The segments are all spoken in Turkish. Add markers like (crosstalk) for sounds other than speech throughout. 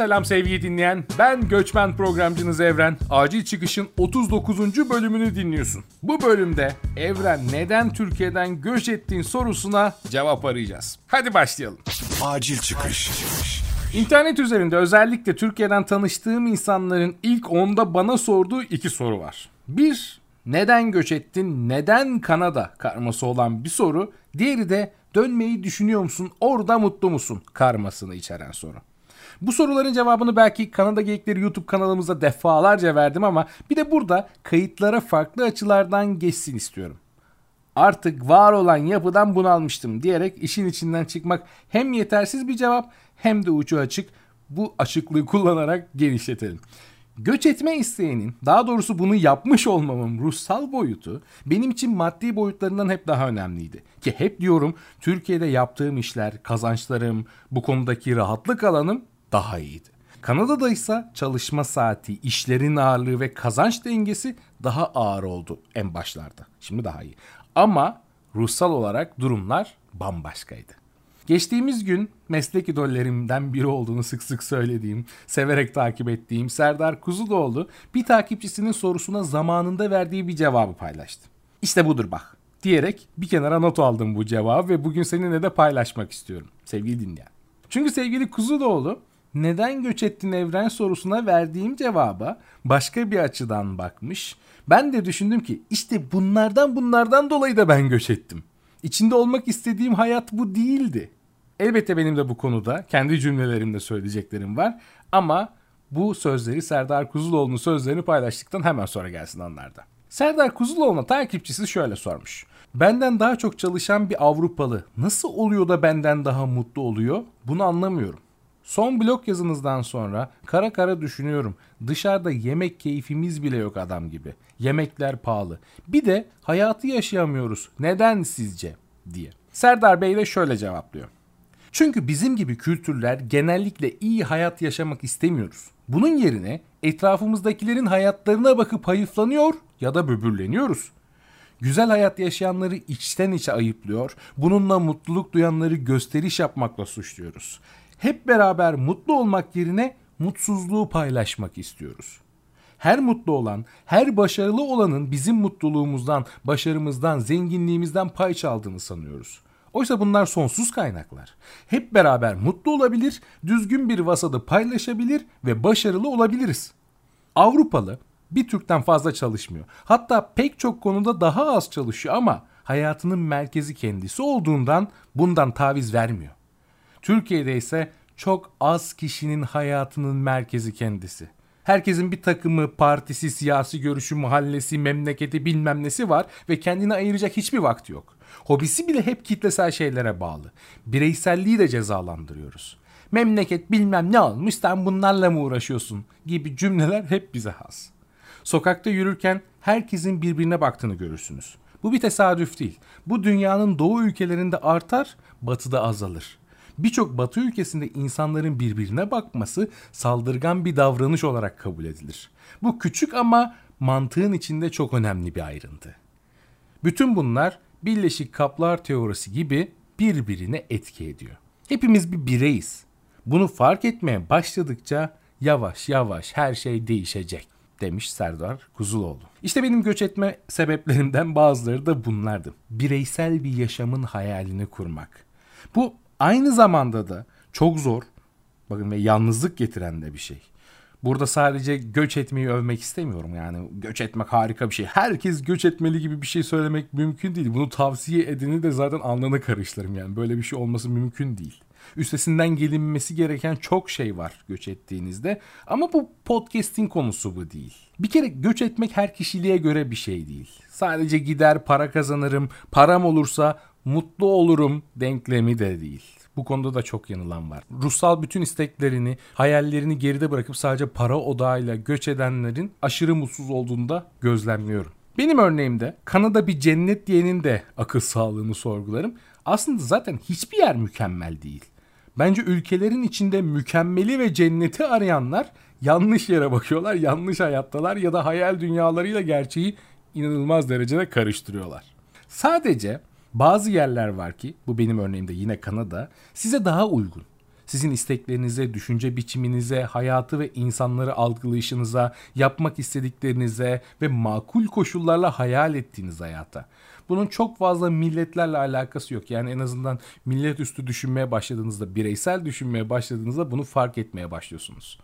Selam sevgili dinleyen. Ben göçmen programcınız Evren. Acil Çıkış'ın 39. bölümünü dinliyorsun. Bu bölümde Evren neden Türkiye'den göç ettiğin sorusuna cevap arayacağız. Hadi başlayalım. Acil Çıkış. İnternet üzerinde özellikle Türkiye'den tanıştığım insanların ilk onda bana sorduğu iki soru var. Bir, neden göç ettin, neden Kanada karması olan bir soru. Diğeri de dönmeyi düşünüyor musun, orada mutlu musun karmasını içeren soru. Bu soruların cevabını belki Kanada Geyikleri YouTube kanalımızda defalarca verdim ama bir de burada kayıtlara farklı açılardan geçsin istiyorum. Artık var olan yapıdan bunalmıştım diyerek işin içinden çıkmak hem yetersiz bir cevap hem de ucu açık. Bu açıklığı kullanarak genişletelim. Göç etme isteğinin, daha doğrusu bunu yapmış olmamın ruhsal boyutu benim için maddi boyutlarından hep daha önemliydi. Ki hep diyorum Türkiye'de yaptığım işler, kazançlarım, bu konudaki rahatlık alanım daha iyiydi. Kanada'da ise çalışma saati, işlerin ağırlığı ve kazanç dengesi daha ağır oldu en başlarda. Şimdi daha iyi. Ama ruhsal olarak durumlar bambaşkaydı. Geçtiğimiz gün meslek idollerimden biri olduğunu sık sık söylediğim, severek takip ettiğim Serdar Kuzuloğlu bir takipçisinin sorusuna zamanında verdiği bir cevabı paylaştı. İşte budur bak diyerek bir kenara not aldım bu cevabı ve bugün seninle de paylaşmak istiyorum sevgili dinleyen. Çünkü sevgili Kuzuloğlu neden göç ettin evren sorusuna verdiğim cevaba başka bir açıdan bakmış. Ben de düşündüm ki işte bunlardan bunlardan dolayı da ben göç ettim. İçinde olmak istediğim hayat bu değildi. Elbette benim de bu konuda kendi cümlelerimde söyleyeceklerim var ama bu sözleri Serdar Kuzuloğlu'nun sözlerini paylaştıktan hemen sonra gelsin anlarda. Serdar Kuzuloğlu'na takipçisi şöyle sormuş. Benden daha çok çalışan bir Avrupalı nasıl oluyor da benden daha mutlu oluyor? Bunu anlamıyorum. Son blog yazınızdan sonra kara kara düşünüyorum. Dışarıda yemek keyfimiz bile yok adam gibi. Yemekler pahalı. Bir de hayatı yaşayamıyoruz. Neden sizce? diye. Serdar Bey de şöyle cevaplıyor. Çünkü bizim gibi kültürler genellikle iyi hayat yaşamak istemiyoruz. Bunun yerine etrafımızdakilerin hayatlarına bakıp hayıflanıyor ya da böbürleniyoruz. Güzel hayat yaşayanları içten içe ayıplıyor, bununla mutluluk duyanları gösteriş yapmakla suçluyoruz hep beraber mutlu olmak yerine mutsuzluğu paylaşmak istiyoruz. Her mutlu olan, her başarılı olanın bizim mutluluğumuzdan, başarımızdan, zenginliğimizden pay çaldığını sanıyoruz. Oysa bunlar sonsuz kaynaklar. Hep beraber mutlu olabilir, düzgün bir vasadı paylaşabilir ve başarılı olabiliriz. Avrupalı bir Türk'ten fazla çalışmıyor. Hatta pek çok konuda daha az çalışıyor ama hayatının merkezi kendisi olduğundan bundan taviz vermiyor. Türkiye'de ise çok az kişinin hayatının merkezi kendisi. Herkesin bir takımı, partisi, siyasi görüşü, mahallesi, memleketi bilmem nesi var ve kendine ayıracak hiçbir vakti yok. Hobisi bile hep kitlesel şeylere bağlı. Bireyselliği de cezalandırıyoruz. Memleket bilmem ne almış sen bunlarla mı uğraşıyorsun gibi cümleler hep bize has. Sokakta yürürken herkesin birbirine baktığını görürsünüz. Bu bir tesadüf değil. Bu dünyanın doğu ülkelerinde artar, batıda azalır birçok batı ülkesinde insanların birbirine bakması saldırgan bir davranış olarak kabul edilir. Bu küçük ama mantığın içinde çok önemli bir ayrıntı. Bütün bunlar birleşik kaplar teorisi gibi birbirine etki ediyor. Hepimiz bir bireyiz. Bunu fark etmeye başladıkça yavaş yavaş her şey değişecek demiş Serdar Kuzuloğlu. İşte benim göç etme sebeplerimden bazıları da bunlardı. Bireysel bir yaşamın hayalini kurmak. Bu Aynı zamanda da çok zor bakın ve yalnızlık getiren de bir şey. Burada sadece göç etmeyi övmek istemiyorum yani göç etmek harika bir şey. Herkes göç etmeli gibi bir şey söylemek mümkün değil. Bunu tavsiye edeni de zaten alnına karıştırırım yani böyle bir şey olması mümkün değil. Üstesinden gelinmesi gereken çok şey var göç ettiğinizde ama bu podcast'in konusu bu değil. Bir kere göç etmek her kişiliğe göre bir şey değil. Sadece gider para kazanırım, param olursa mutlu olurum denklemi de değil. Bu konuda da çok yanılan var. Ruhsal bütün isteklerini, hayallerini geride bırakıp sadece para odağıyla göç edenlerin aşırı mutsuz olduğunu da gözlemliyorum. Benim örneğimde Kanada bir cennet diyenin de akıl sağlığını sorgularım. Aslında zaten hiçbir yer mükemmel değil. Bence ülkelerin içinde mükemmeli ve cenneti arayanlar yanlış yere bakıyorlar, yanlış hayattalar ya da hayal dünyalarıyla gerçeği inanılmaz derecede karıştırıyorlar. Sadece bazı yerler var ki bu benim örneğimde yine Kanada size daha uygun. sizin isteklerinize, düşünce biçiminize, hayatı ve insanları algılayışınıza, yapmak istediklerinize ve makul koşullarla hayal ettiğiniz hayata. Bunun çok fazla milletlerle alakası yok. Yani en azından millet üstü düşünmeye başladığınızda, bireysel düşünmeye başladığınızda bunu fark etmeye başlıyorsunuz.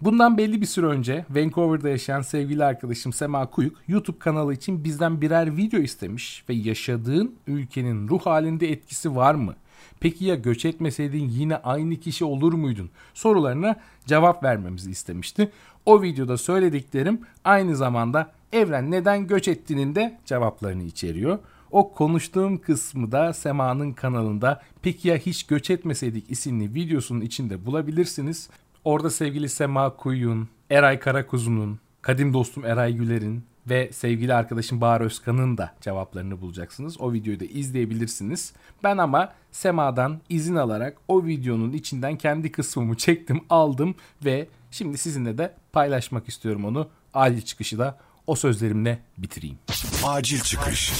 Bundan belli bir süre önce Vancouver'da yaşayan sevgili arkadaşım Sema Kuyuk YouTube kanalı için bizden birer video istemiş ve yaşadığın ülkenin ruh halinde etkisi var mı? Peki ya göç etmeseydin yine aynı kişi olur muydun? Sorularına cevap vermemizi istemişti. O videoda söylediklerim aynı zamanda evren neden göç ettiğinin de cevaplarını içeriyor. O konuştuğum kısmı da Sema'nın kanalında Peki ya hiç göç etmeseydik isimli videosunun içinde bulabilirsiniz. Orada sevgili Sema Kuyun, Eray Karakuzu'nun, kadim dostum Eray Güler'in ve sevgili arkadaşım Bahar Özkan'ın da cevaplarını bulacaksınız. O videoyu da izleyebilirsiniz. Ben ama Sema'dan izin alarak o videonun içinden kendi kısmımı çektim, aldım ve şimdi sizinle de paylaşmak istiyorum onu. Acil çıkışı da o sözlerimle bitireyim. Acil çıkış.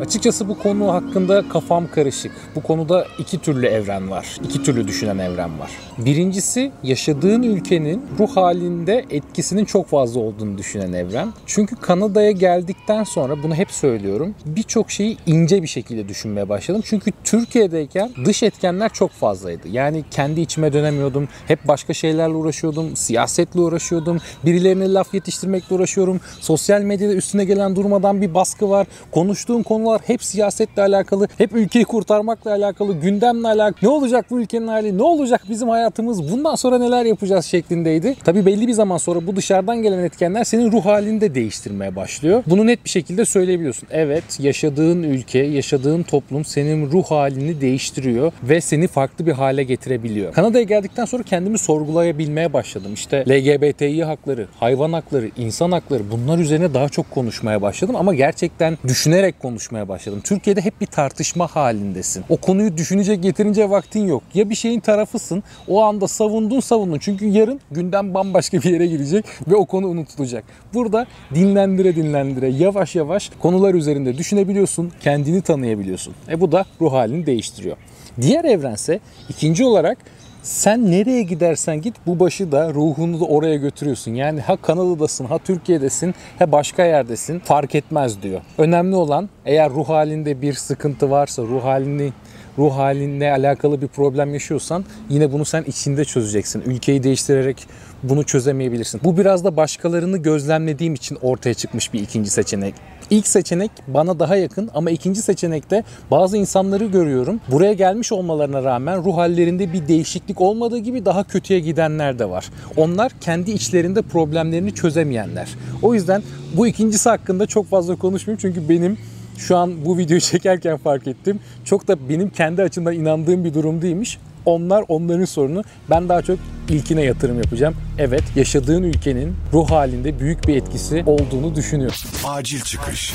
Açıkçası bu konu hakkında kafam karışık. Bu konuda iki türlü evren var. İki türlü düşünen evren var. Birincisi yaşadığın ülkenin ruh halinde etkisinin çok fazla olduğunu düşünen evren. Çünkü Kanada'ya geldikten sonra bunu hep söylüyorum. Birçok şeyi ince bir şekilde düşünmeye başladım. Çünkü Türkiye'deyken dış etkenler çok fazlaydı. Yani kendi içime dönemiyordum. Hep başka şeylerle uğraşıyordum. Siyasetle uğraşıyordum. Birilerine laf yetiştirmekle uğraşıyorum. Sosyal medyada üstüne gelen durmadan bir baskı var. Konuştuğum konular hep siyasetle alakalı, hep ülkeyi kurtarmakla alakalı, gündemle alakalı. Ne olacak bu ülkenin hali? Ne olacak bizim hayatımız? Bundan sonra neler yapacağız şeklindeydi. Tabi belli bir zaman sonra bu dışarıdan gelen etkenler senin ruh halini de değiştirmeye başlıyor. Bunu net bir şekilde söyleyebiliyorsun. Evet, yaşadığın ülke, yaşadığın toplum senin ruh halini değiştiriyor ve seni farklı bir hale getirebiliyor. Kanada'ya geldikten sonra kendimi sorgulayabilmeye başladım. İşte LGBTİ hakları, hayvan hakları, insan hakları bunlar üzerine daha çok konuşmaya başladım ama gerçekten düşünerek konuşmaya konuşmaya başladım. Türkiye'de hep bir tartışma halindesin. O konuyu düşünecek yeterince vaktin yok. Ya bir şeyin tarafısın o anda savundun savundun. Çünkü yarın gündem bambaşka bir yere girecek ve o konu unutulacak. Burada dinlendire dinlendire yavaş yavaş konular üzerinde düşünebiliyorsun. Kendini tanıyabiliyorsun. E bu da ruh halini değiştiriyor. Diğer evrense ikinci olarak sen nereye gidersen git bu başı da ruhunu da oraya götürüyorsun. Yani ha Kanada'dasın ha Türkiye'desin ha başka yerdesin fark etmez diyor. Önemli olan eğer ruh halinde bir sıkıntı varsa ruh halini ruh halinle alakalı bir problem yaşıyorsan yine bunu sen içinde çözeceksin. Ülkeyi değiştirerek bunu çözemeyebilirsin. Bu biraz da başkalarını gözlemlediğim için ortaya çıkmış bir ikinci seçenek. İlk seçenek bana daha yakın ama ikinci seçenekte bazı insanları görüyorum. Buraya gelmiş olmalarına rağmen ruh hallerinde bir değişiklik olmadığı gibi daha kötüye gidenler de var. Onlar kendi içlerinde problemlerini çözemeyenler. O yüzden bu ikincisi hakkında çok fazla konuşmayayım çünkü benim şu an bu videoyu (laughs) çekerken fark ettim. Çok da benim kendi açımdan inandığım bir durum değilmiş. Onlar onların sorunu. Ben daha çok ilkine yatırım yapacağım. Evet yaşadığın ülkenin ruh halinde büyük bir etkisi olduğunu düşünüyorum. Acil çıkış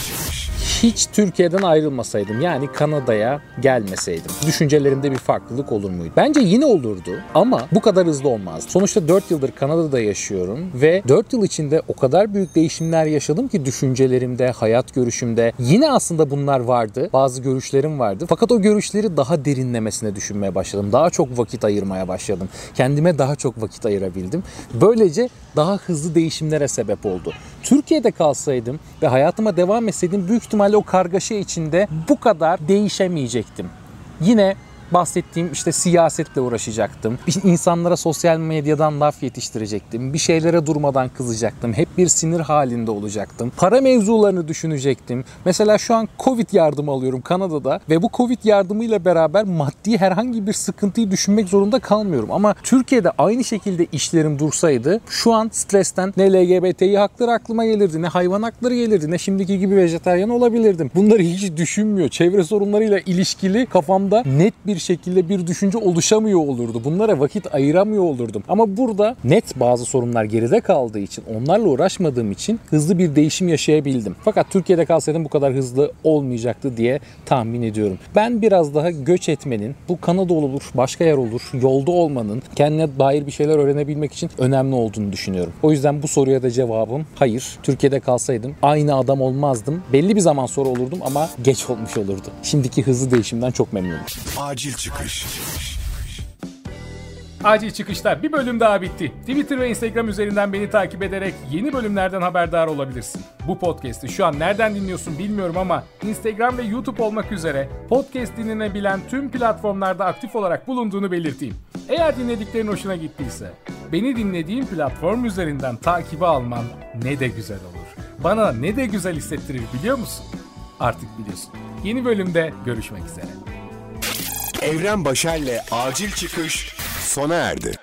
hiç Türkiye'den ayrılmasaydım yani Kanada'ya gelmeseydim düşüncelerimde bir farklılık olur muydu? Bence yine olurdu ama bu kadar hızlı olmaz. Sonuçta 4 yıldır Kanada'da yaşıyorum ve 4 yıl içinde o kadar büyük değişimler yaşadım ki düşüncelerimde, hayat görüşümde. Yine aslında bunlar vardı. Bazı görüşlerim vardı. Fakat o görüşleri daha derinlemesine düşünmeye başladım. Daha çok vakit ayırmaya başladım. Kendime daha çok vakit ayırabildim. Böylece daha hızlı değişimlere sebep oldu. Türkiye'de kalsaydım ve hayatıma devam etseydim büyük ihtimalle o kargaşa içinde bu kadar değişemeyecektim. Yine bahsettiğim işte siyasetle uğraşacaktım. İnsanlara sosyal medyadan laf yetiştirecektim. Bir şeylere durmadan kızacaktım. Hep bir sinir halinde olacaktım. Para mevzularını düşünecektim. Mesela şu an Covid yardımı alıyorum Kanada'da ve bu Covid yardımıyla beraber maddi herhangi bir sıkıntıyı düşünmek zorunda kalmıyorum. Ama Türkiye'de aynı şekilde işlerim dursaydı şu an stresten ne LGBTİ hakları aklıma gelirdi ne hayvan hakları gelirdi ne şimdiki gibi vejetaryen olabilirdim. Bunları hiç düşünmüyor. Çevre sorunlarıyla ilişkili kafamda net bir şekilde bir düşünce oluşamıyor olurdu. Bunlara vakit ayıramıyor olurdum. Ama burada net bazı sorunlar geride kaldığı için, onlarla uğraşmadığım için hızlı bir değişim yaşayabildim. Fakat Türkiye'de kalsaydım bu kadar hızlı olmayacaktı diye tahmin ediyorum. Ben biraz daha göç etmenin, bu Kanada olur, başka yer olur, yolda olmanın, kendine dair bir şeyler öğrenebilmek için önemli olduğunu düşünüyorum. O yüzden bu soruya da cevabım hayır. Türkiye'de kalsaydım aynı adam olmazdım. Belli bir zaman sonra olurdum ama geç olmuş olurdu. Şimdiki hızlı değişimden çok memnunum. Acil acil çıkış. Acil çıkışlar bir bölüm daha bitti. Twitter ve Instagram üzerinden beni takip ederek yeni bölümlerden haberdar olabilirsin. Bu podcast'i şu an nereden dinliyorsun bilmiyorum ama Instagram ve YouTube olmak üzere podcast dinlenebilen tüm platformlarda aktif olarak bulunduğunu belirteyim. Eğer dinlediklerin hoşuna gittiyse beni dinlediğin platform üzerinden takibi alman ne de güzel olur. Bana ne de güzel hissettirir biliyor musun? Artık biliyorsun. Yeni bölümde görüşmek üzere. Evren Başer'le Acil Çıkış sona erdi.